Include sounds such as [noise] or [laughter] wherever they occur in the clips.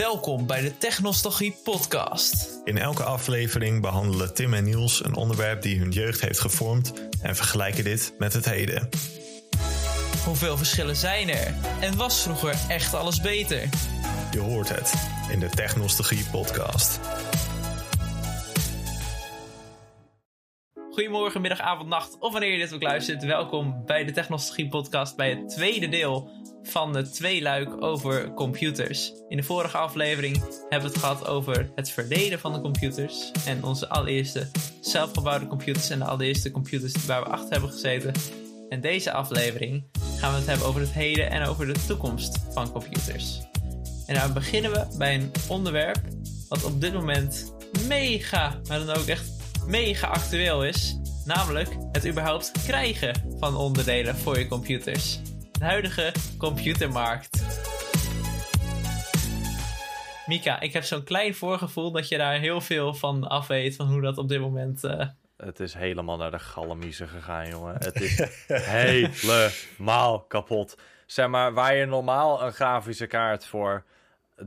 Welkom bij de Technostalgie Podcast. In elke aflevering behandelen Tim en Niels een onderwerp die hun jeugd heeft gevormd en vergelijken dit met het heden. Hoeveel verschillen zijn er? En was vroeger echt alles beter? Je hoort het in de Technostalgie Podcast. Goedemorgen, middag, avond, nacht of wanneer je dit ook luistert. Welkom bij de Technologie Podcast bij het tweede deel van de tweeluik over computers. In de vorige aflevering hebben we het gehad over het verleden van de computers en onze allereerste zelfgebouwde computers en de allereerste computers waar we achter hebben gezeten. En deze aflevering gaan we het hebben over het heden en over de toekomst van computers. En daar beginnen we bij een onderwerp wat op dit moment mega, maar dan ook echt mega actueel is. Namelijk het überhaupt krijgen van onderdelen voor je computers. De huidige computermarkt. Mika, ik heb zo'n klein voorgevoel dat je daar heel veel van af weet van hoe dat op dit moment. Uh... Het is helemaal naar de gallemiezen gegaan, jongen. Het is [laughs] helemaal kapot. Zeg maar, waar je normaal een grafische kaart voor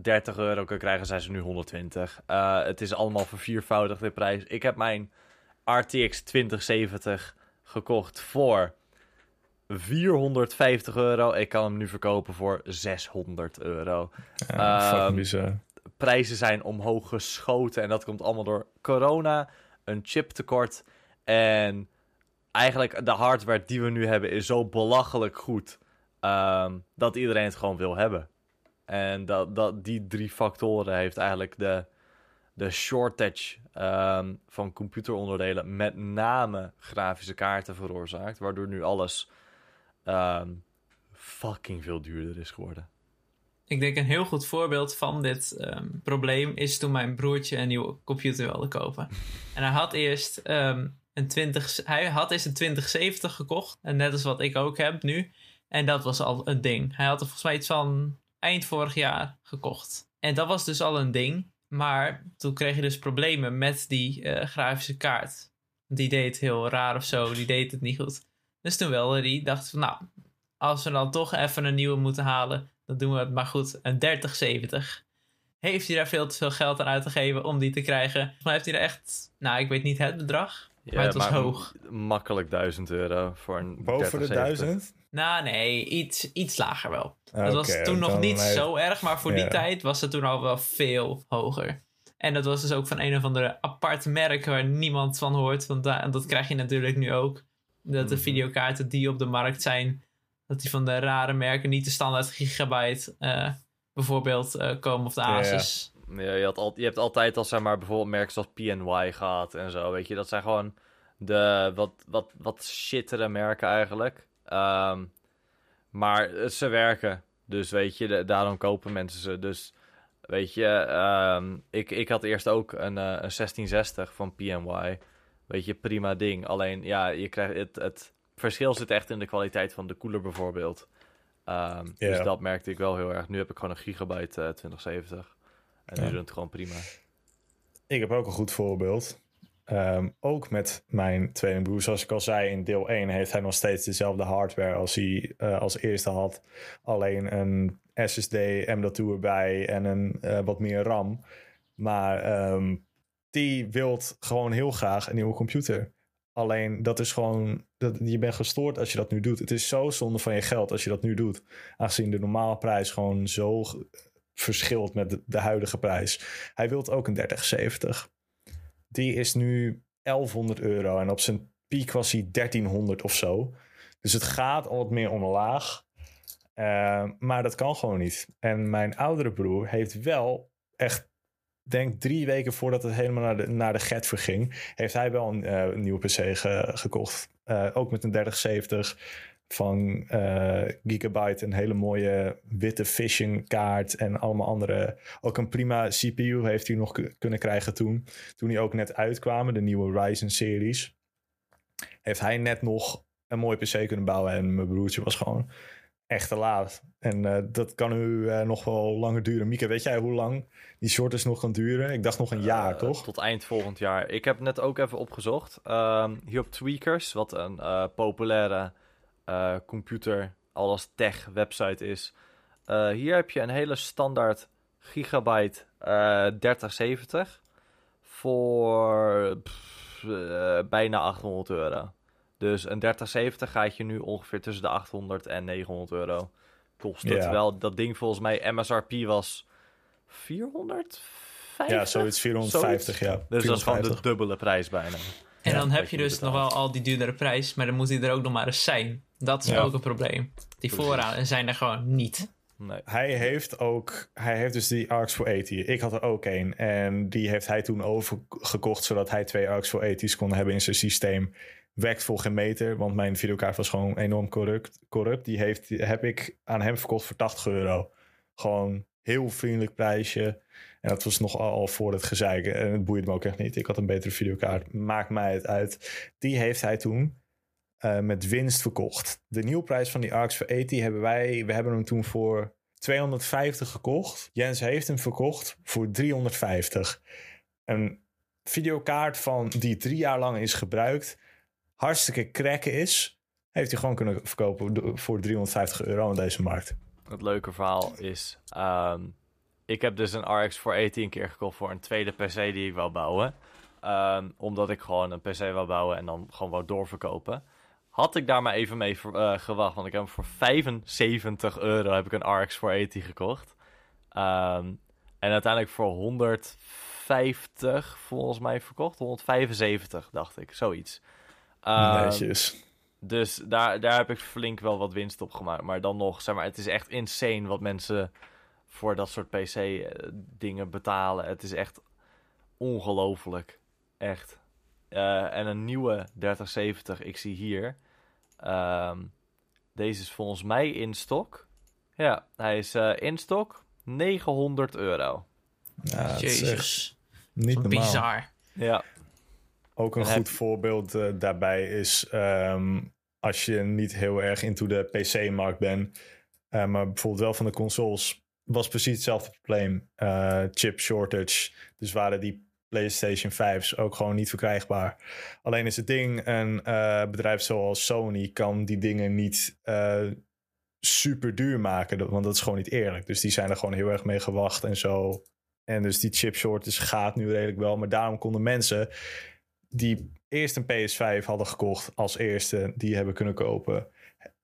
30 euro kan krijgen, zijn ze nu 120. Uh, het is allemaal verviervoudigd de prijs. Ik heb mijn RTX 2070 gekocht voor 450 euro. Ik kan hem nu verkopen voor 600 euro. Ja, um, prijzen zijn omhoog geschoten en dat komt allemaal door corona, een chiptekort en eigenlijk de hardware die we nu hebben is zo belachelijk goed um, dat iedereen het gewoon wil hebben. En dat, dat, die drie factoren heeft eigenlijk de, de shortage um, van computeronderdelen, met name grafische kaarten, veroorzaakt. Waardoor nu alles um, fucking veel duurder is geworden. Ik denk een heel goed voorbeeld van dit um, probleem is toen mijn broertje een nieuwe computer wilde kopen. [laughs] en hij had eerst een 20, hij had eerst een 2070 gekocht. En net als wat ik ook heb nu. En dat was al een ding. Hij had er volgens mij iets van eind vorig jaar gekocht. En dat was dus al een ding. Maar toen kreeg je dus problemen met die uh, grafische kaart. Die deed heel raar of zo. Die deed het niet goed. Dus toen wilde die dacht van nou, als we dan toch even een nieuwe moeten halen, dan doen we het maar goed. Een 3070. Heeft hij daar veel te veel geld aan uitgegeven om die te krijgen? Maar heeft hij er echt, nou ik weet niet het bedrag, ja, maar het was hoog. Makkelijk 1000 euro voor een. Boven de 1000? Nou, nee, iets, iets lager wel. Het dat was toen nog niet zo erg, maar voor die tijd was het toen al wel veel hoger. En dat was dus ook van een of andere apart merk waar niemand van hoort. Want da dat krijg je natuurlijk nu ook. Dat de mhm. videokaarten die op de markt zijn, dat die van de rare merken niet de standaard gigabyte uh, bijvoorbeeld uh, komen of de Asus. Ja, je, had al, je hebt altijd al zeg maar bijvoorbeeld merken zoals PNY gehad en zo, weet je. Dat zijn gewoon de wat, wat, wat shittere merken eigenlijk. Um, maar ze werken. Dus weet je, daarom kopen mensen ze. Dus weet je, um, ik, ik had eerst ook een, uh, een 1660 van PNY. Weet je, prima ding. Alleen ja, je krijgt het, het verschil zit echt in de kwaliteit van de koeler bijvoorbeeld. Um, yeah. Dus dat merkte ik wel heel erg. Nu heb ik gewoon een gigabyte uh, 2070. En nu ja. doet het gewoon prima. Ik heb ook een goed voorbeeld. Um, ook met mijn tweede broer, zoals ik al zei, in deel 1 heeft hij nog steeds dezelfde hardware als hij uh, als eerste had. Alleen een SSD, M.2 erbij en een uh, wat meer RAM. Maar um, die wilt gewoon heel graag een nieuwe computer. Alleen dat is gewoon, dat, je bent gestoord als je dat nu doet. Het is zo zonde van je geld als je dat nu doet. Aangezien de normale prijs gewoon zo verschilt met de, huidige prijs. Hij wilt ook een 3070 die is nu 1100 euro. En op zijn piek was hij 1300 of zo. Dus het gaat al wat meer omlaag. Uh, maar dat kan gewoon niet. En mijn oudere broer heeft wel echt, denk drie weken voordat het helemaal naar de, naar de get verging, heeft hij wel een, een nieuwe PC ge, gekocht. Uh, ook met een 3070 van uh, Gigabyte. Een hele mooie witte phishing kaart en allemaal andere. Ook een prima CPU heeft hij nog kunnen krijgen toen. Toen hij ook net uitkwamen, de nieuwe Ryzen series. Heeft hij net nog een mooie PC kunnen bouwen. En mijn broertje was gewoon echt te laat. En uh, dat kan nu uh, nog wel langer duren. Mieke, weet jij hoe lang die shortage nog kan duren? Ik dacht nog een jaar, uh, toch? Tot eind volgend jaar. Ik heb net ook even opgezocht. Ehm, hier op Tweakers, wat een populaire computer, alles tech website is. Hier heb je een hele standaard gigabyte eh 3070 voor pff, eh, bijna 800 euro. Dus een 3070 gaat je nu ongeveer tussen de 800 en 900 euro kosten. Ja. Terwijl dat ding volgens mij MSRP was 450? Ja, zoiets 450, ja. Dus dat is gewoon de 450. dubbele prijs bijna. En Ja, dan heb je dus nog wel al die duurdere prijs, maar dan moet die er ook nog maar eens zijn. Dat is Ja. ook een probleem. Die voorraden zijn er gewoon niet. Nee. Hij heeft ook, hij heeft dus die ARX voor 80. Ik had er ook een. En die heeft hij toen overgekocht, zodat hij twee ARX voor 80's kon hebben in zijn systeem. Werkt voor geen meter, want mijn videokaart was gewoon enorm corrupt. corrupt. Die, heeft, heb ik aan hem verkocht voor 80 euro. Gewoon heel vriendelijk prijsje. En dat was nog al voor het gezeik. En het boeide me ook echt niet. Ik had een betere videokaart. Maakt mij het uit. Die heeft hij toen eh, met winst verkocht. De nieuwprijs van die ARX voor 80 hebben wij... We hebben hem toen voor 250 gekocht. Jens heeft hem verkocht voor 350. Een videokaart van die drie jaar lang is gebruikt... hartstikke cracken is... heeft hij gewoon kunnen verkopen voor 350 euro in deze markt. Het leuke verhaal is... ehm, ik heb dus een RX voor 18 keer gekocht voor een tweede PC die ik wou bouwen. Ehm, omdat ik gewoon een PC wou bouwen en dan gewoon wou doorverkopen. Had ik daar maar even mee eh, gewacht, want ik heb hem voor 75 euro heb ik een RX voor 18 gekocht. Ehm, en uiteindelijk voor 150 volgens mij verkocht. 175 dacht ik, zoiets. Ehm, Netjes. dus daar, daar heb ik flink wel wat winst op gemaakt. Maar dan nog, zeg maar, het is echt insane wat mensen voor dat soort PC-dingen betalen. Het is echt ongelooflijk. Echt. Eh, en een nieuwe 3070, ik zie hier. ehm, deze is volgens mij in stok. Ja, hij is eh, in stok. 900 euro. Ja, Jezus. niet normaal. bizar. Ja, Ook een En goed heb- voorbeeld eh, daarbij is ehm, als je niet heel erg into de PC-markt bent, eh, maar bijvoorbeeld wel van de consoles, was precies hetzelfde probleem. Eh, chip shortage. Dus waren die PlayStation 5's ook gewoon niet verkrijgbaar. Alleen is het ding, een bedrijf zoals Sony kan die dingen niet eh, super duur maken, want dat is gewoon niet eerlijk. Dus die zijn er gewoon heel erg mee gewacht en zo. En dus die chip shortage gaat nu redelijk wel, maar daarom konden mensen die eerst een PS5 hadden gekocht als eerste, die hebben kunnen kopen.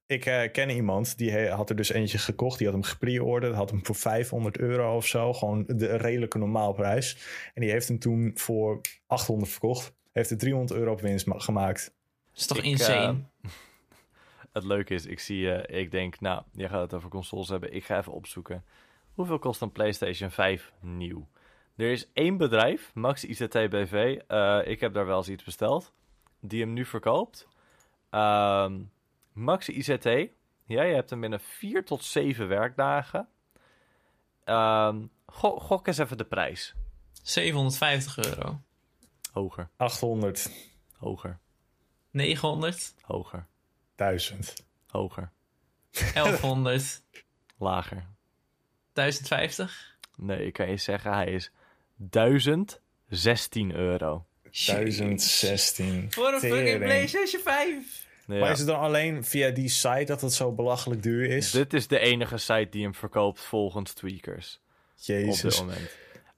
Ik eh, ken iemand, die he- had er dus eentje gekocht. Die had hem gepreorderd, had hem voor 500 euro of zo. Gewoon de redelijke normaalprijs. En die heeft hem toen voor 800 verkocht. Heeft er 300 euro op winst ma- gemaakt. Dat is toch Ik, insane? eh, [laughs] het leuke is, ik zie, eh, ik denk, nou, jij gaat het over consoles hebben. Ik ga even opzoeken. Hoeveel kost een PlayStation 5 nieuw? Er is één bedrijf, Max ICT BV. eh, ik heb daar wel eens iets besteld. Die hem nu verkoopt. Ehm, Max ICT. Jij hebt hem binnen 4 tot 7 werkdagen. Ehm, go- gok eens even de prijs. 750 euro. Hoger, 800, hoger, 900, hoger, 1000. hoger. 1100, Lager. 1050. Nee, ik kan je zeggen, hij is 1016 euro. 1016. Voor een fucking. PlayStation 5. Ja. Maar is het dan alleen via die site dat het zo belachelijk duur is? Dit is de enige site die hem verkoopt volgens tweakers op dit Jezus. moment.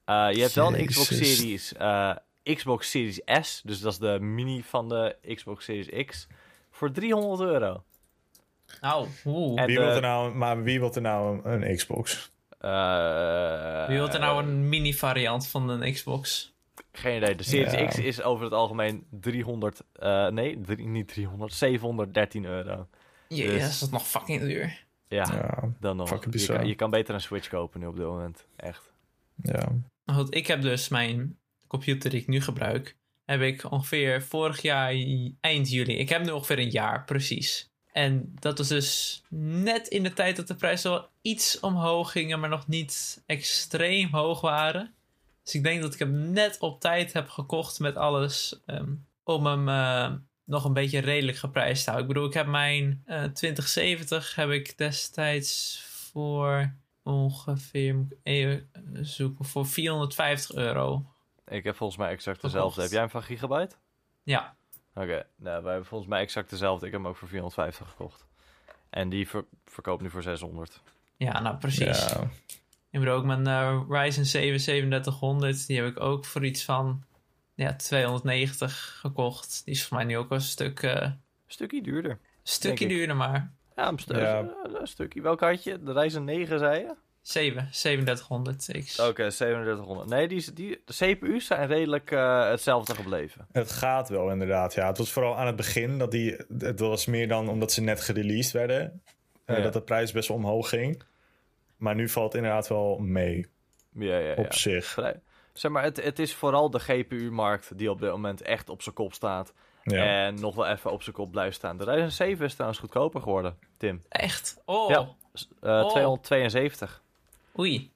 Eh, je hebt wel een Xbox Jezus. Series, eh, Xbox Series S, dus dat is de mini van de Xbox Series X, voor 300 euro. Nou. En Wie wil er nou, maar wie wil er nou een, een Xbox? Eh, Wie wilt er nou een mini variant van een Xbox? Geen idee. De Series Ja. X is over het algemeen 300, eh, nee, drie- niet 300, 713 euro. Jezus, Dus- dat is nog fucking duur. Ja, Ja, dan nog. fucking Je bizar. kan, je kan beter een Switch kopen nu op dit moment. Echt. ja. Maar goed, ik heb dus mijn computer die ik nu gebruik, heb ik ongeveer vorig jaar eind juli. Ik heb nu ongeveer een jaar, precies. En dat was dus net in de tijd dat de prijzen wel iets omhoog gingen, maar nog niet extreem hoog waren. Dus ik denk dat ik hem net op tijd heb gekocht met alles ehm, om hem eh, nog een beetje redelijk geprijsd te houden. Ik bedoel, ik heb mijn eh 2070 heb ik destijds voor ongeveer, even zoeken, voor 450 euro. Ik heb volgens mij exact dezelfde. Heb jij hem van Gigabyte? Ja, Oké, nou, wij hebben volgens mij exact dezelfde. Ik heb hem ook voor 450 gekocht. En die ver- verkoopt nu voor 600. ja nou precies. Ja. Ik bedoel ook mijn uh, Ryzen 7 3700, die heb ik ook voor iets van ja, 290 gekocht. Die is voor mij nu ook wel een stuk... Uh, een stukje duurder. stukje duurder maar. Ja, een, stu ja. een stukje. Welke had je? De Ryzen 9 zei je? 7, 3700X. Oké, okay, 3700. Nee, die, die, de CPU's zijn redelijk uh, hetzelfde gebleven. Het gaat wel inderdaad, ja. Het was vooral aan het begin dat die... Het was meer dan omdat ze net gereleased werden. Uh, ja. Dat de prijs best wel omhoog ging. Maar nu valt het inderdaad wel mee. Ja, ja, op zich. Zeg maar, het, het is vooral de GPU-markt die op dit moment echt op zijn kop staat. Ja. En nog wel even op zijn kop blijft staan. De Ryzen 7 is trouwens goedkoper geworden, Tim. Echt? Oh. Ja, uh, oh. 272. Oei.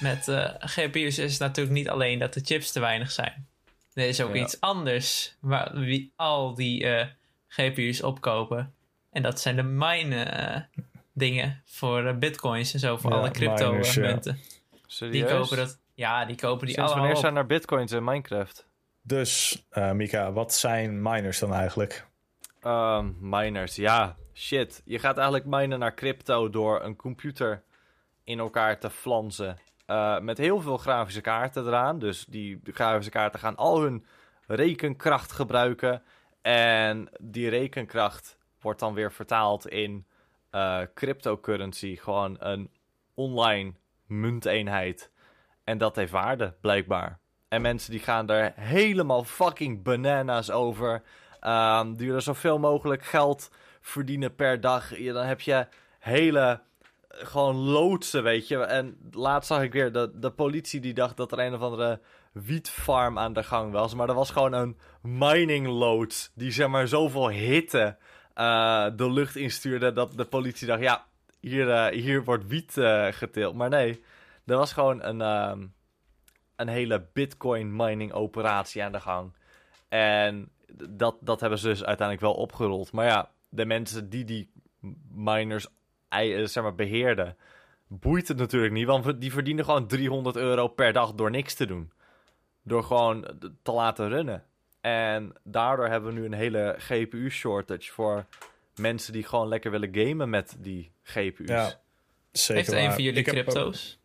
Met uh, GPU's is het natuurlijk niet alleen dat de chips te weinig zijn. Er is ook ja. iets anders waar wie al die uh, GPU's opkopen. En dat zijn de mine dingen voor bitcoins en zo, voor alle crypto munten. Serieus? Die kopen dat. Ja, die kopen die Sinds wanneer zijn er bitcoins in Minecraft? Dus, uh, Mika, wat zijn miners dan eigenlijk? Um, miners, ja, shit. Je gaat eigenlijk minen naar crypto door een computer in elkaar te flansen. Uh, met heel veel grafische kaarten eraan. Dus die grafische kaarten gaan al hun rekenkracht gebruiken. En die rekenkracht wordt dan weer vertaald in uh, cryptocurrency. Gewoon een online munteenheid. En dat heeft waarde, blijkbaar. En mensen die gaan daar helemaal fucking bananas over. Um, die willen zoveel mogelijk geld verdienen per dag. Dan heb je hele gewoon loodsen, weet je. En laatst zag ik weer de, de politie die dacht dat er een of andere wietfarm aan de gang was. Maar er was gewoon een mining loods die zeg maar zoveel hitte uh, de lucht instuurde dat de politie dacht, ja, hier, uh, hier wordt wiet geteeld. Maar nee, er was gewoon een, uh, een hele bitcoin mining operatie aan de gang. En dat, dat hebben ze dus uiteindelijk wel opgerold. Maar ja, de mensen die die miners zeg maar, beheerden, boeit het natuurlijk niet. Want die verdienen gewoon 300 euro per dag door niks te doen. Door gewoon te laten runnen. En daardoor hebben we nu een hele GPU-shortage voor mensen die gewoon lekker willen gamen met die GPU's. Ja, zeker Heeft een van jullie crypto's?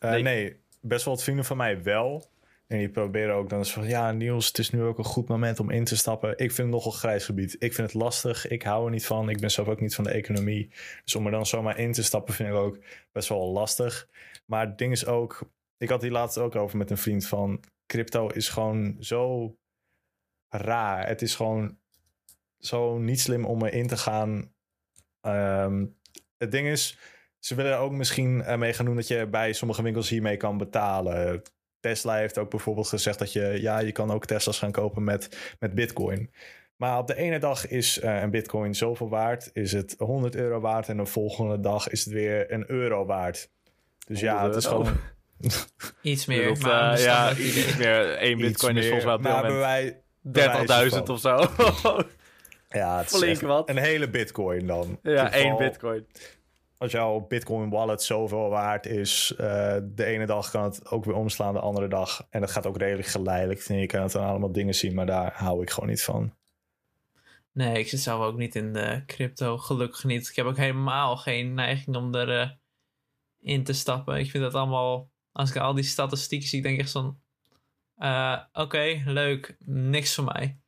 Uh, nee. nee. best wel wat vrienden van mij wel. En die proberen ook dan eens van... Ja, Niels, het is nu ook een goed moment om in te stappen. Ik vind het nogal grijs gebied. Ik vind het lastig. Ik hou er niet van. Ik ben zelf ook niet van de economie. Dus om er dan zomaar in te stappen vind ik ook best wel lastig. Maar het ding is ook... Ik had die laatst ook over met een vriend van... Crypto is gewoon zo raar. Het is gewoon zo niet slim om erin te gaan. Um, het ding is, ze willen ook misschien mee gaan doen dat je bij sommige winkels hiermee kan betalen. Tesla heeft ook bijvoorbeeld gezegd dat je, ja, je kan ook Tesla's gaan kopen met, met Bitcoin. Maar op de ene dag is uh, een Bitcoin zoveel waard, is het 100 euro waard en de volgende dag is het weer een euro waard. Dus ja, het is gewoon. Iets meer. Maar uh, ja, iets meer. 1 Bitcoin is volgens mij op wij 30.000 of zo. [laughs] ja, het Flink is wat. een hele bitcoin dan. Ja, één bitcoin. Als jouw bitcoin wallet zoveel waard is, uh, de ene dag kan het ook weer omslaan, de andere dag. En dat gaat ook redelijk geleidelijk. En je kan het dan allemaal dingen zien, maar daar hou ik gewoon niet van. Nee, ik zit zelf ook niet in de crypto, gelukkig niet. Ik heb ook helemaal geen neiging om er uh, in te stappen. Ik vind dat allemaal, als ik al die statistieken zie, denk ik echt zo'n uh, Oké, leuk. Niks voor mij.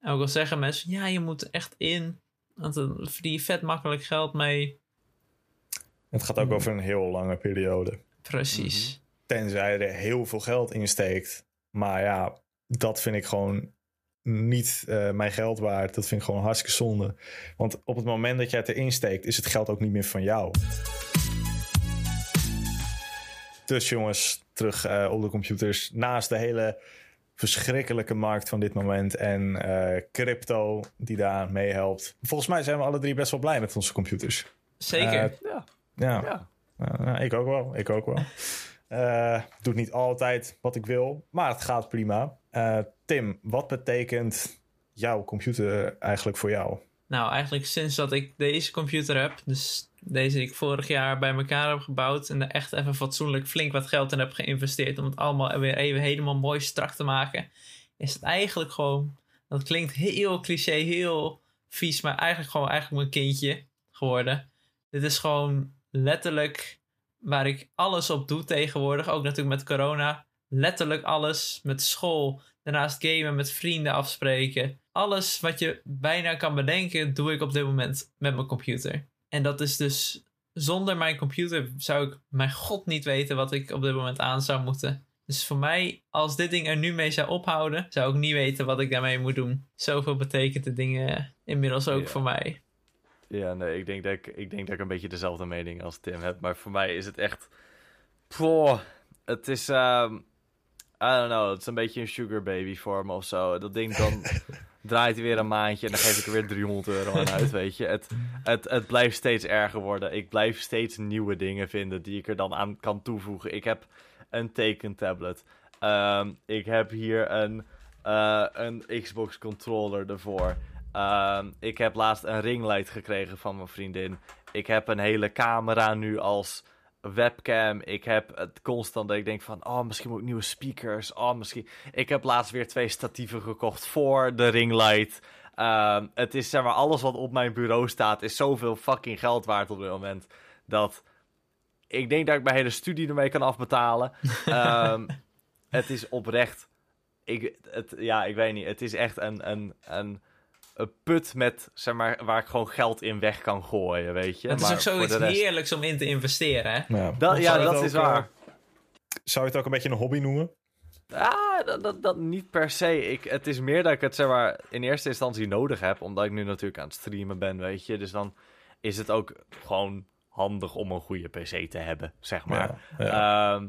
En ook al zeggen mensen, ja, je moet echt in. Want dan verdien je vet makkelijk geld mee. Het gaat ook hmm. over een heel lange periode. Precies. Mm -hmm. Tenzij er heel veel geld in steekt. Maar ja, dat vind ik gewoon niet uh, mijn geld waard. Dat vind ik gewoon hartstikke zonde. Want op het moment dat jij het erin steekt, is het geld ook niet meer van jou. Dus jongens, terug uh, op de computers. Naast de hele verschrikkelijke markt van dit moment en uh, crypto die daar meehelpt. Volgens mij zijn we alle drie best wel blij met onze computers. Zeker. Uh, ja. Ja. ja. ik ook wel. Ik ook wel. doet niet altijd wat ik wil, maar het gaat prima. Tim, wat betekent jouw computer eigenlijk voor jou? Nou, eigenlijk sinds dat ik deze computer heb, dus deze die ik vorig jaar bij elkaar heb gebouwd. En er echt even fatsoenlijk flink wat geld in heb geïnvesteerd. Om het allemaal weer even helemaal mooi strak te maken. Is het eigenlijk gewoon. Dat klinkt heel cliché, heel vies. Maar eigenlijk gewoon eigenlijk mijn kindje geworden. Dit is gewoon letterlijk waar ik alles op doe tegenwoordig. Ook natuurlijk met corona. Letterlijk alles. Met school. Daarnaast gamen, met vrienden afspreken. Alles wat je bijna kan bedenken, doe ik op dit moment met mijn computer. En dat is dus. Zonder mijn computer zou ik mijn god niet weten wat ik op dit moment aan zou moeten. Dus voor mij, als dit ding er nu mee zou ophouden, zou ik niet weten wat ik daarmee moet doen. Zoveel betekent de dingen inmiddels ook Ja. voor mij. Ja, nee, ik denk, dat ik, ik denk dat ik een beetje dezelfde mening als Tim heb. Maar voor mij is het echt... Poh, het is... ehm, I don't know, het is een beetje een sugar baby voor me of zo. Dat ding dan [laughs] draait hij weer een maandje en dan geef ik er weer 300 euro aan uit, weet je. Het, het, het blijft steeds erger worden. Ik blijf steeds nieuwe dingen vinden die ik er dan aan kan toevoegen. Ik heb een tekentablet. Ehm, ik heb hier een, eh, een Xbox controller ervoor. Ehm, ik heb laatst een ringlight gekregen van mijn vriendin. Ik heb een hele camera nu als webcam. Ik heb het constant dat ik denk van... Oh, misschien moet ik nieuwe speakers. Oh, misschien... Ik heb laatst weer twee statieven gekocht voor de ringlight. Ehm, het is zeg maar... Alles wat op mijn bureau staat... is zoveel fucking geld waard op dit moment. Dat... Ik denk dat ik mijn hele studie ermee kan afbetalen. [laughs] Ehm, het is oprecht... Ik, het, ja, ik weet niet. Het is echt een... een, een een put met, zeg maar, waar ik gewoon geld in weg kan gooien, weet je. het is Maar ook zoiets rest- heerlijks om in te investeren, hè? Ja. Dat, ja, zou je het dat is ook, eh, waar. Zou je het ook een beetje een hobby noemen? Ah, dat, dat, dat niet per se. Ik, het is meer dat ik het zeg maar, in eerste instantie nodig heb. Omdat ik nu natuurlijk aan het streamen ben, weet je. Dus dan is het ook gewoon handig om een goede PC te hebben, zeg maar. Ja, ja. Ehm,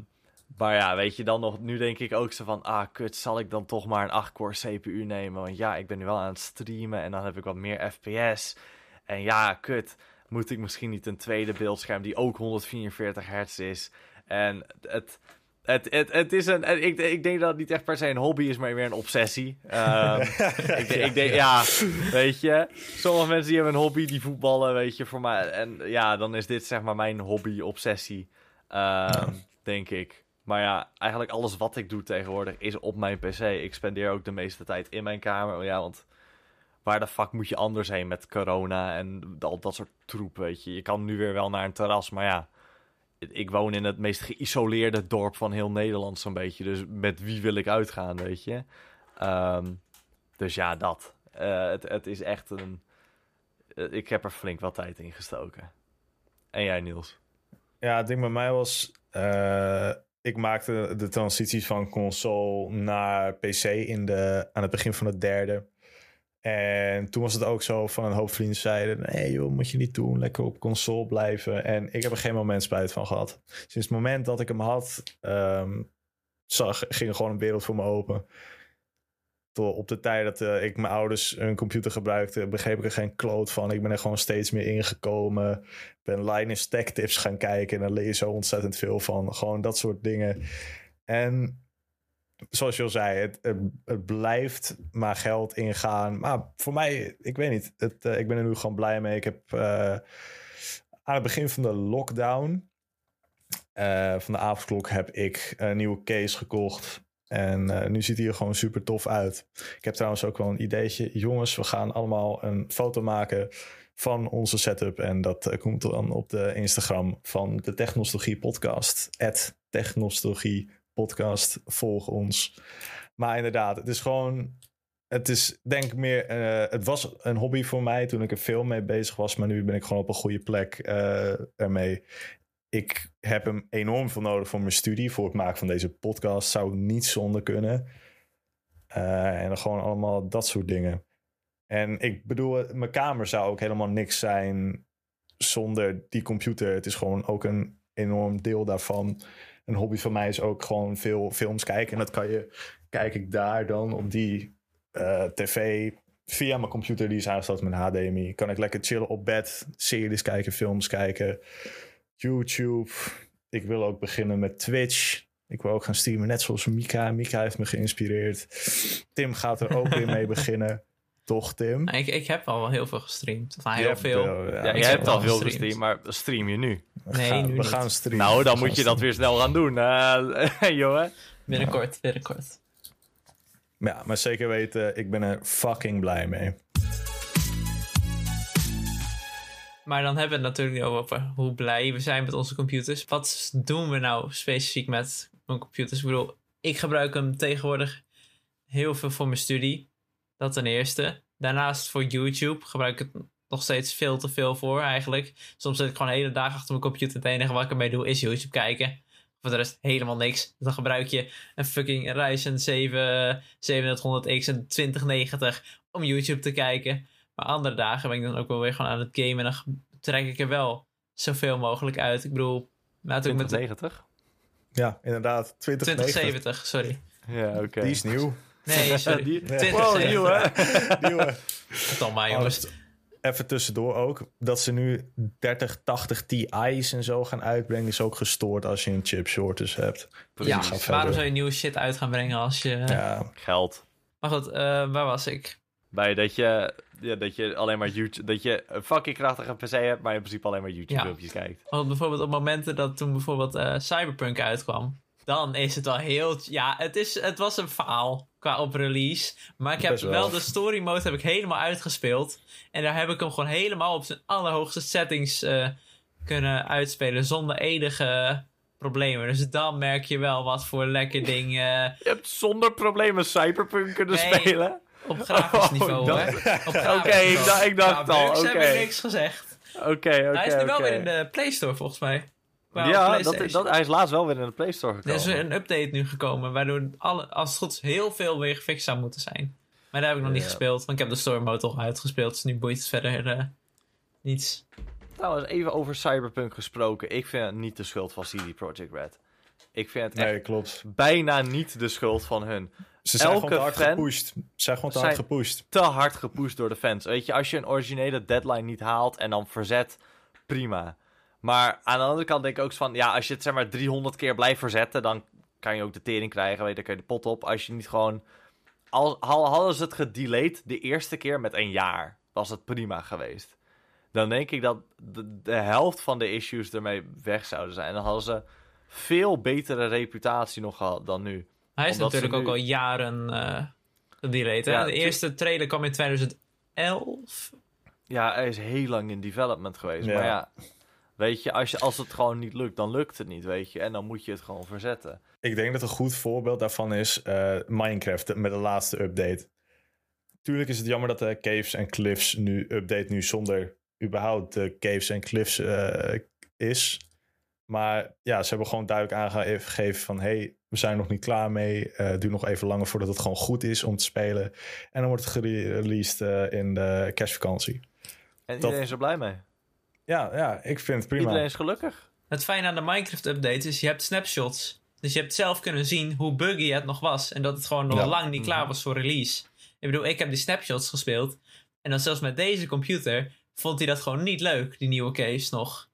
maar ja, weet je, dan nog, nu denk ik ook zo van, ah, kut, zal ik dan toch maar een 8-core CPU nemen? Want ja, ik ben nu wel aan het streamen en dan heb ik wat meer FPS. En ja, kut, moet ik misschien niet een tweede beeldscherm die ook 144 hertz is? En het, het, het, het is een, ik, ik denk dat het niet echt per se een hobby is, maar meer een obsessie. Ehm, [laughs] ik, ik denk, ja, weet je, sommige mensen die hebben een hobby, die voetballen, weet je, voor mij. En ja, dan is dit zeg maar mijn hobby-obsessie, ehm, denk ik. Maar ja, eigenlijk alles wat ik doe tegenwoordig is op mijn PC. Ik spendeer ook de meeste tijd in mijn kamer. Ja, want waar de fuck moet je anders heen met corona en al dat soort troep, weet je. Je kan nu weer wel naar een terras, maar ja. Ik woon in het meest geïsoleerde dorp van heel Nederland zo'n beetje. Dus met wie wil ik uitgaan, weet je. Ehm, dus ja, dat. Eh, het, het is echt een... eh, ik heb er flink wat tijd in gestoken. En jij, Niels? Ja, het ding bij mij was... eh, ik maakte de transities van console naar PC in de, aan het begin van het derde. En toen was het ook zo van een hoop vrienden zeiden... nee joh, moet je niet doen, lekker op console blijven. En ik heb er geen moment spijt van gehad. Sinds het moment dat ik hem had... ehm, zag, ging er gewoon een wereld voor me open. Tot op de tijd dat eh, ik mijn ouders een computer gebruikte... begreep ik er geen kloot van. Ik ben er gewoon steeds meer ingekomen. Ben Linus Tech Tips gaan kijken... en daar leer je zo ontzettend veel van. Gewoon dat soort dingen. En zoals je al zei, het, het, blijft maar geld ingaan. Maar voor mij, ik weet niet. Het, eh, ik ben er nu gewoon blij mee. Ik heb eh, aan het begin van de lockdown... van de avondklok heb ik een nieuwe case gekocht. En eh, nu ziet hij er gewoon super tof uit. Ik heb trouwens ook wel een ideetje. Jongens, we gaan allemaal een foto maken van onze setup. En dat eh, komt dan op de Instagram van de Technologie Podcast. Technologie Podcast. Volg ons. Maar inderdaad, het is gewoon... Het is denk meer... eh, het was een hobby voor mij toen ik er veel mee bezig was. Maar nu ben ik gewoon op een goede plek ermee. Ik heb hem enorm veel nodig voor mijn studie. Voor het maken van deze podcast zou ik niet zonder kunnen. Eh, en dan gewoon allemaal dat soort dingen. En ik bedoel, mijn kamer zou ook helemaal niks zijn zonder die computer. Het is gewoon ook een enorm deel daarvan. Een hobby van mij is ook gewoon veel films kijken. En dat kan je, kijk ik daar dan op die eh, tv via mijn computer die is aangesloten met HDMI. Kan ik lekker chillen op bed, series kijken, films kijken, YouTube. Ik wil ook beginnen met Twitch. Ik wil ook gaan streamen, net zoals Mika. Mika heeft me geïnspireerd. Tim gaat er ook weer mee [laughs] beginnen. Toch, Tim? Ik, ik heb al wel heel veel gestreamd. Of heel hebt veel. wel, Ja, jij heb hebt al veel gestreamd. maar stream je nu? We Nee, gaan, nu we niet. gaan streamen. Nou, dan We moet je dat weer snel gaan doen, eh [laughs] jongen. Binnenkort, binnenkort. Ja, maar zeker weten, ik ben er fucking blij mee. Maar dan hebben we het natuurlijk niet over hoe blij we zijn met onze computers. Wat doen we nou specifiek met mijn computers? Ik bedoel, ik gebruik hem tegenwoordig heel veel voor mijn studie. Dat ten eerste. Daarnaast voor YouTube gebruik ik het nog steeds veel te veel voor eigenlijk. Soms zit ik gewoon hele dag achter mijn computer. Het enige wat ik ermee doe is YouTube kijken. Voor de rest helemaal niks. Dan gebruik je een fucking Ryzen 7 3700X en 2090 om YouTube te kijken. Maar andere dagen ben ik dan ook wel weer gewoon aan het gamen. En dan trek ik er wel zoveel mogelijk uit. Ik bedoel, laat ik met de 2090? Ja, inderdaad. 2090. 2070, sorry. Ja, oké. Die is nieuw. Nee, [laughs] sorry. Die- 2070. Wow, nieuw hè? [laughs] Nieuwe. Tom maar jongens. Even tussendoor ook, dat ze nu 3080 Ti's en zo gaan uitbrengen, is ook gestoord als je een chip shortage hebt. Ja, ga verder. waarom zou je nieuwe shit uit gaan brengen als je... Ja, Geld. Maar goed, eh, waar was ik? Bij dat je, ja, dat je alleen maar YouTube, dat je een fucking krachtige PC hebt, maar in principe alleen maar YouTube Ja. filmpjes kijkt. Want bijvoorbeeld op momenten dat toen bijvoorbeeld eh, Cyberpunk uitkwam, dan is het wel heel... Ja, het, is, het was een faal qua op release. Maar ik heb Best wel. wel de story mode heb ik helemaal uitgespeeld. En daar heb ik hem gewoon helemaal op zijn allerhoogste settings eh, kunnen uitspelen zonder enige problemen. Dus dan merk je wel wat voor lekker ding eh, Je hebt zonder problemen Cyberpunk kunnen Nee. spelen? Op grafisch [laughs] Oh, niveau dat- grafisch Oké, ik dacht- ik dacht Qua al, oké. heb ik niks gezegd. Oké, oké, Hij is nu wel weer in de Play Store volgens mij. Ja, dat, dat, hij is laatst wel weer in de Play Store Er gekomen. is een update nu gekomen, waardoor alle, als het goed is heel veel weer gefixt zou moeten zijn. Maar daar heb ik nog niet gespeeld, want ik heb de story mode al uitgespeeld, dus nu boeit het verder eh, niets. Trouwens, even over Cyberpunk gesproken. Ik vind het niet de schuld van CD Projekt Red. Ik vind het echt nee, klopt. bijna niet de schuld van hun. Ze zijn Elke gewoon te hard gepusht. Ze zijn gewoon te hard gepusht. Te hard gepusht door de fans. Weet je, als je een originele deadline niet haalt en dan verzet, prima. Maar aan de andere kant denk ik ook van, ja, als je het zeg maar 300 keer blijft verzetten, dan kan je ook de tering krijgen, weet je, dan kun je de pot op. Als je niet gewoon, al, al hadden ze het gedelayed de eerste keer met een jaar, was het prima geweest. Dan denk ik dat de, de helft van de issues ermee weg zouden zijn. Dan hadden ze veel betere reputatie nog gehad dan nu. Hij is Omdat natuurlijk ook al jaren eh gedelayed. hè? De eerste trailer kwam in 2011. Ja, hij is heel lang in development geweest. Ja. Maar ja, weet je als, je, als het gewoon niet lukt, dan lukt het niet, weet je. En dan moet je het gewoon verzetten. Ik denk dat een goed voorbeeld daarvan is eh, Minecraft met de laatste update. Tuurlijk is het jammer dat de Caves en Cliffs nu update nu zonder überhaupt de Caves en Cliffs eh, is. Maar ja, ze hebben gewoon duidelijk aangegeven van... hey, we zijn nog niet klaar mee. Eh het duurt nog even langer voordat het gewoon goed is om te spelen. En dan wordt het gereleased eh, in de kerstvakantie. En Dat- iedereen is er blij mee. Ja, ja, ik vind het prima. Iedereen is gelukkig. Het fijne aan de Minecraft-update is, je hebt snapshots. Dus je hebt zelf kunnen zien hoe buggy het nog was. En dat het gewoon nog Ja. lang niet klaar Mhm. was voor release. Ik bedoel, ik heb die snapshots gespeeld. En dan zelfs met deze computer vond hij dat gewoon niet leuk, die nieuwe case nog.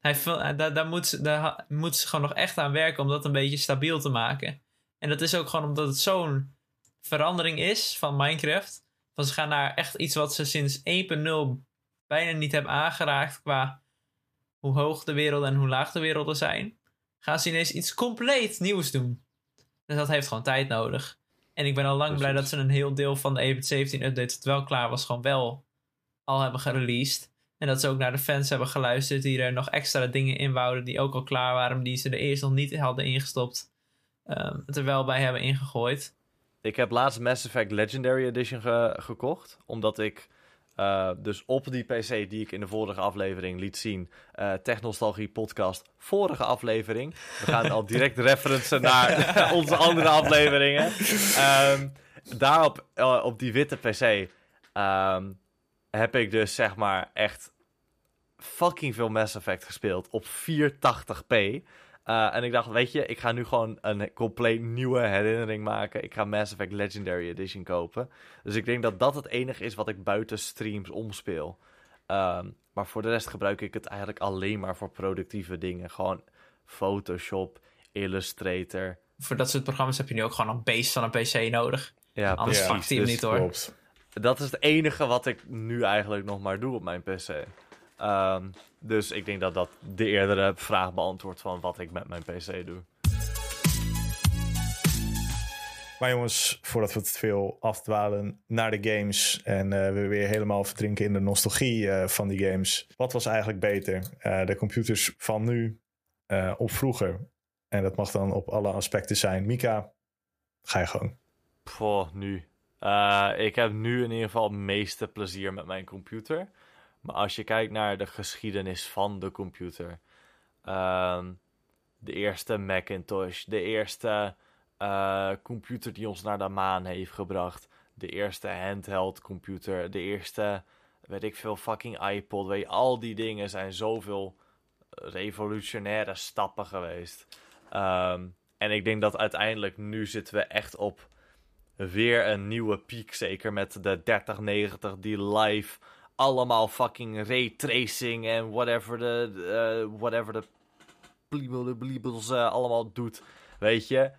Hij, eh, daar, daar, moet, ze- daar moet ze gewoon nog echt aan werken om dat een beetje stabiel te maken. En dat is ook gewoon omdat het zo'n verandering is van Minecraft. Van ze gaan naar echt iets wat ze sinds 1.0 bijna niet hebben aangeraakt qua hoe hoog de werelden en hoe laag de werelden zijn. Gaan ze ineens iets compleet nieuws doen. Dus dat heeft gewoon tijd nodig. En ik ben al lang blij dat ze een heel deel van de 1.17 update dat wel klaar was, gewoon wel al hebben gereleased. En dat ze ook naar de fans hebben geluisterd die er nog extra dingen in wouden die ook al klaar waren, die ze er eerst nog niet hadden ingestopt. ehm, het er wel bij hebben ingegooid. Ik heb laatst Mass Effect Legendary Edition ge- gekocht. Omdat ik eh, dus op die PC die ik in de vorige aflevering liet zien. eh Technostalgie podcast. Vorige aflevering. We gaan al direct [laughs] referencen naar [laughs] onze andere afleveringen. Ehm, daarop, eh, op die witte PC. ehm, heb ik dus zeg maar echt fucking veel Mass Effect gespeeld op 480p. Eh, en ik dacht, weet je, ik ga nu gewoon een compleet nieuwe herinnering maken. Ik ga Mass Effect Legendary Edition kopen. Dus ik denk dat dat het enige is wat ik buiten streams omspeel. Ehm, maar voor de rest gebruik ik het eigenlijk alleen maar voor productieve dingen. Gewoon Photoshop, Illustrator. Voor dat soort programma's heb je nu ook gewoon een base van een PC nodig. Ja, Anders precies. pakt hij hem Dus niet hoor. Klopt. Dat is het enige wat ik nu eigenlijk nog maar doe op mijn PC. Ehm, dus ik denk dat dat de eerdere vraag beantwoordt van wat ik met mijn PC doe. Maar jongens, voordat we te veel afdwalen naar de games en eh, we weer helemaal verdrinken in de nostalgie eh, van die games. Wat was eigenlijk beter? Eh, de computers van nu of vroeger? En dat mag dan op alle aspecten zijn. Mika, ga je gewoon. Poh, nu. Ik heb nu in ieder geval het meeste plezier met mijn computer. Maar als je kijkt naar de geschiedenis van de computer. Ehm, de eerste Macintosh, de eerste uh, computer die ons naar de maan heeft gebracht. De eerste handheld computer, de eerste, weet ik veel, fucking iPod. Weet je, al die dingen zijn zoveel revolutionaire stappen geweest. Ehm, en ik denk dat uiteindelijk nu zitten we echt op weer een nieuwe piek. Zeker met de 3090 die live allemaal fucking ray tracing en whatever de, uh, whatever de bliebels uh, allemaal doet. Weet je,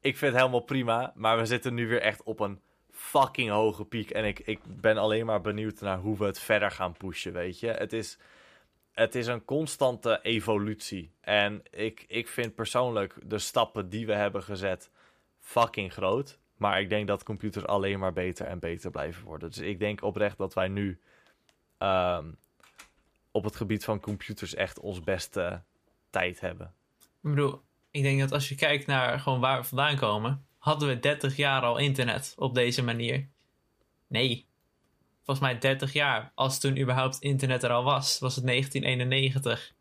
ik vind het helemaal prima. Maar we zitten nu weer echt op een fucking hoge piek. En ik, ik ben alleen maar benieuwd naar hoe we het verder gaan pushen, weet je. Het is, het is een constante evolutie. En ik, ik vind persoonlijk de stappen die we hebben gezet fucking groot. Maar ik denk dat computers alleen maar beter en beter blijven worden. Dus ik denk oprecht dat wij nu um, op het gebied van computers echt ons beste tijd hebben. Ik bedoel, ik denk dat als je kijkt naar gewoon waar we vandaan komen, hadden we 30 jaar al internet op deze manier. Nee. Volgens mij 30 jaar, als toen überhaupt internet er al was, was het 1991.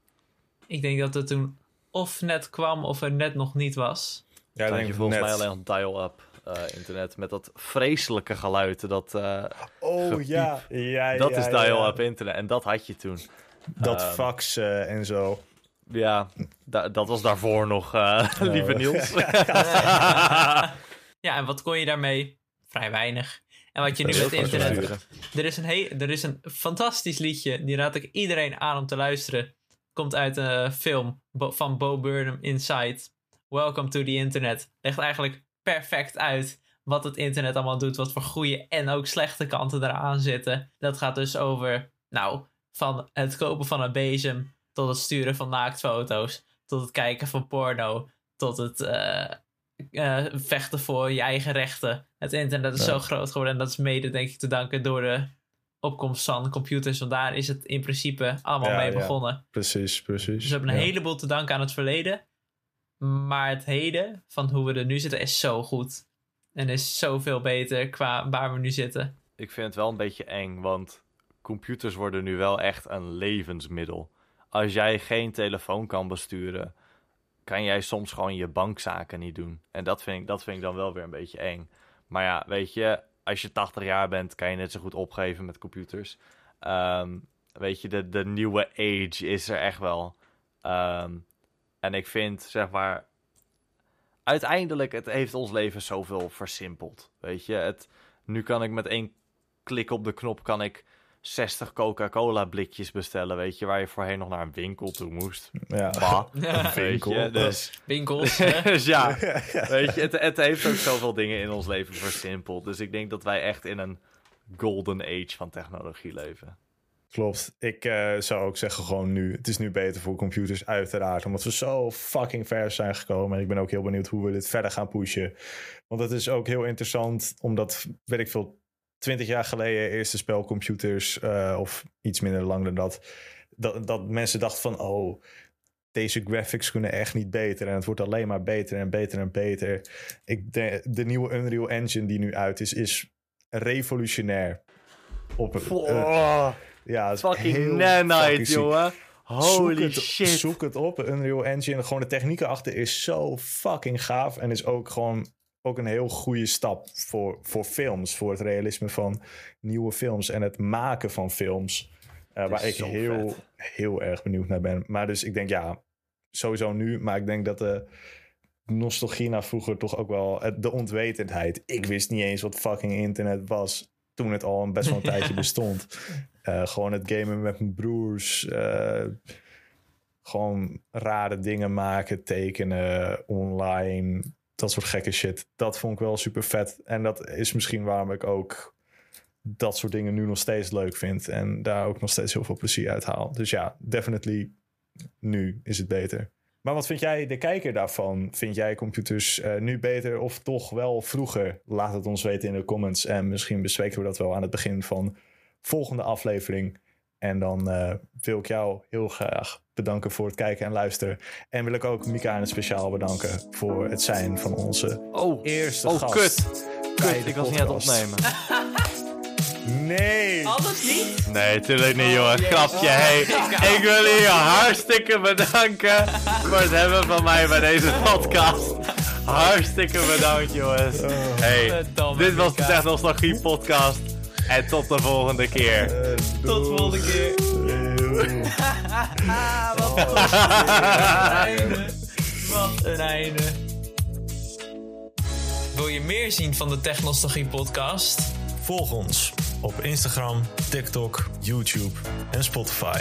Ik denk dat het toen of net kwam of er net nog niet was. Ja, ik denk je volgens mij alleen dial-up uh, internet met dat vreselijke geluid. Dat, uh, oh ja, ja, Dat is dial-up internet en dat had je toen. Dat um, fax uh, en zo. Ja, dat was daarvoor nog, uh, lieve Niels. [laughs] ja, en wat kon je daarmee? Vrij weinig. En wat je nu met internet... Er is, een er is een fantastisch liedje, die raad ik iedereen aan om te luisteren. Komt uit een film van Bo Burnham, Inside. Welcome to the Internet. Legt eigenlijk perfect uit wat het internet allemaal doet. Wat voor goede en ook slechte kanten eraan zitten. Dat gaat dus over, nou, van het kopen van een bezem tot het sturen van naaktfoto's, tot het kijken van porno, tot het uh, uh, vechten voor je eigen rechten. Het internet is zo groot geworden en dat is mede denk ik te danken door de opkomst van computers. Want daar is het in principe allemaal mee begonnen. Ja. Precies, precies. Dus we hebben een heleboel te danken aan het verleden. Maar het heden, van hoe we er nu zitten, is zo goed. En is zoveel beter qua waar we nu zitten. Ik vind het wel een beetje eng, want computers worden nu wel echt een levensmiddel als jij geen telefoon kan besturen, kan jij soms gewoon je bankzaken niet doen. En dat vind ik, dat vind ik dan wel weer een beetje eng. Maar ja, weet je, als je 80 jaar bent, kan je net zo goed opgeven met computers. Ehm, weet je, de, de nieuwe age is er echt wel. Ehm, en ik vind, zeg maar, uiteindelijk, het heeft ons leven zoveel versimpeld. Weet je, het, nu kan ik met één klik op de knop, kan ik 60 Coca-Cola blikjes bestellen, weet je, waar je voorheen nog naar een winkel toe moest. Ja, bah, [laughs] ja. [laughs] winkel. Je, [laughs] dus, Winkels. dus ja, weet je, het, het heeft ook zoveel dingen in ons leven versimpeld. Dus ik denk dat wij echt in een golden age van technologie leven. Klopt. Ik uh, zou ook zeggen gewoon nu. Het is nu beter voor computers uiteraard. Omdat we zo fucking ver zijn gekomen. En ik ben ook heel benieuwd hoe we dit verder gaan pushen. Want het is ook heel interessant. Omdat, weet ik veel, twintig jaar geleden eerste spelcomputers, uh, of iets minder lang dan dat, dat, dat mensen dachten van, oh, deze graphics kunnen echt niet beter. En het wordt alleen maar beter en beter en beter. Ik de, de nieuwe Unreal Engine die nu uit is, is revolutionair. Op een, uh, ja, fucking nanite, jongen. Holy zoek het, shit. Zoek het op, Unreal Engine. Gewoon de technieken achter is zo fucking gaaf. En is ook gewoon ook een heel goede stap voor, voor films. Voor het realisme van nieuwe films en het maken van films. Uh, waar ik heel, heel erg benieuwd naar ben. Maar dus ik denk ja, sowieso nu. Maar ik denk dat de nostalgie naar vroeger toch ook wel... De ontwetendheid. Ik wist niet eens wat fucking internet was toen het al een best wel een [laughs] tijdje bestond. Uh, gewoon het gamen met mijn broers. Uh, gewoon rare dingen maken, tekenen, online dat soort gekke shit. Dat vond ik wel super vet. En dat is misschien waarom ik ook dat soort dingen nu nog steeds leuk vind. En daar ook nog steeds heel veel plezier uit haal. Dus ja, definitely nu is het beter. Maar wat vind jij, de kijker daarvan? Vind jij computers uh, nu beter of toch wel vroeger? Laat het ons weten in de comments. En misschien bespreken we dat wel aan het begin van volgende aflevering. En dan uh, wil ik jou heel graag bedanken voor het kijken en luisteren. En wil ik ook Mika en het speciaal bedanken voor het zijn van onze oh, eerste oh, gast. Kut. kut, ik was niet aan het opnemen. [laughs] Nee. Alles niet? Nee, tuurlijk niet, jongen. Oh, Grapje. Hey, ik wil je hartstikke bedanken voor het hebben van mij bij deze podcast. Hartstikke bedankt, jongens. Oh. Hey, dit was de Echt Nostalgie podcast. En tot de volgende keer. tot de volgende keer. Wat een einde. Wat een einde. Wil je meer zien van de Technostalgie podcast? Volg ons op Instagram, TikTok, YouTube en Spotify.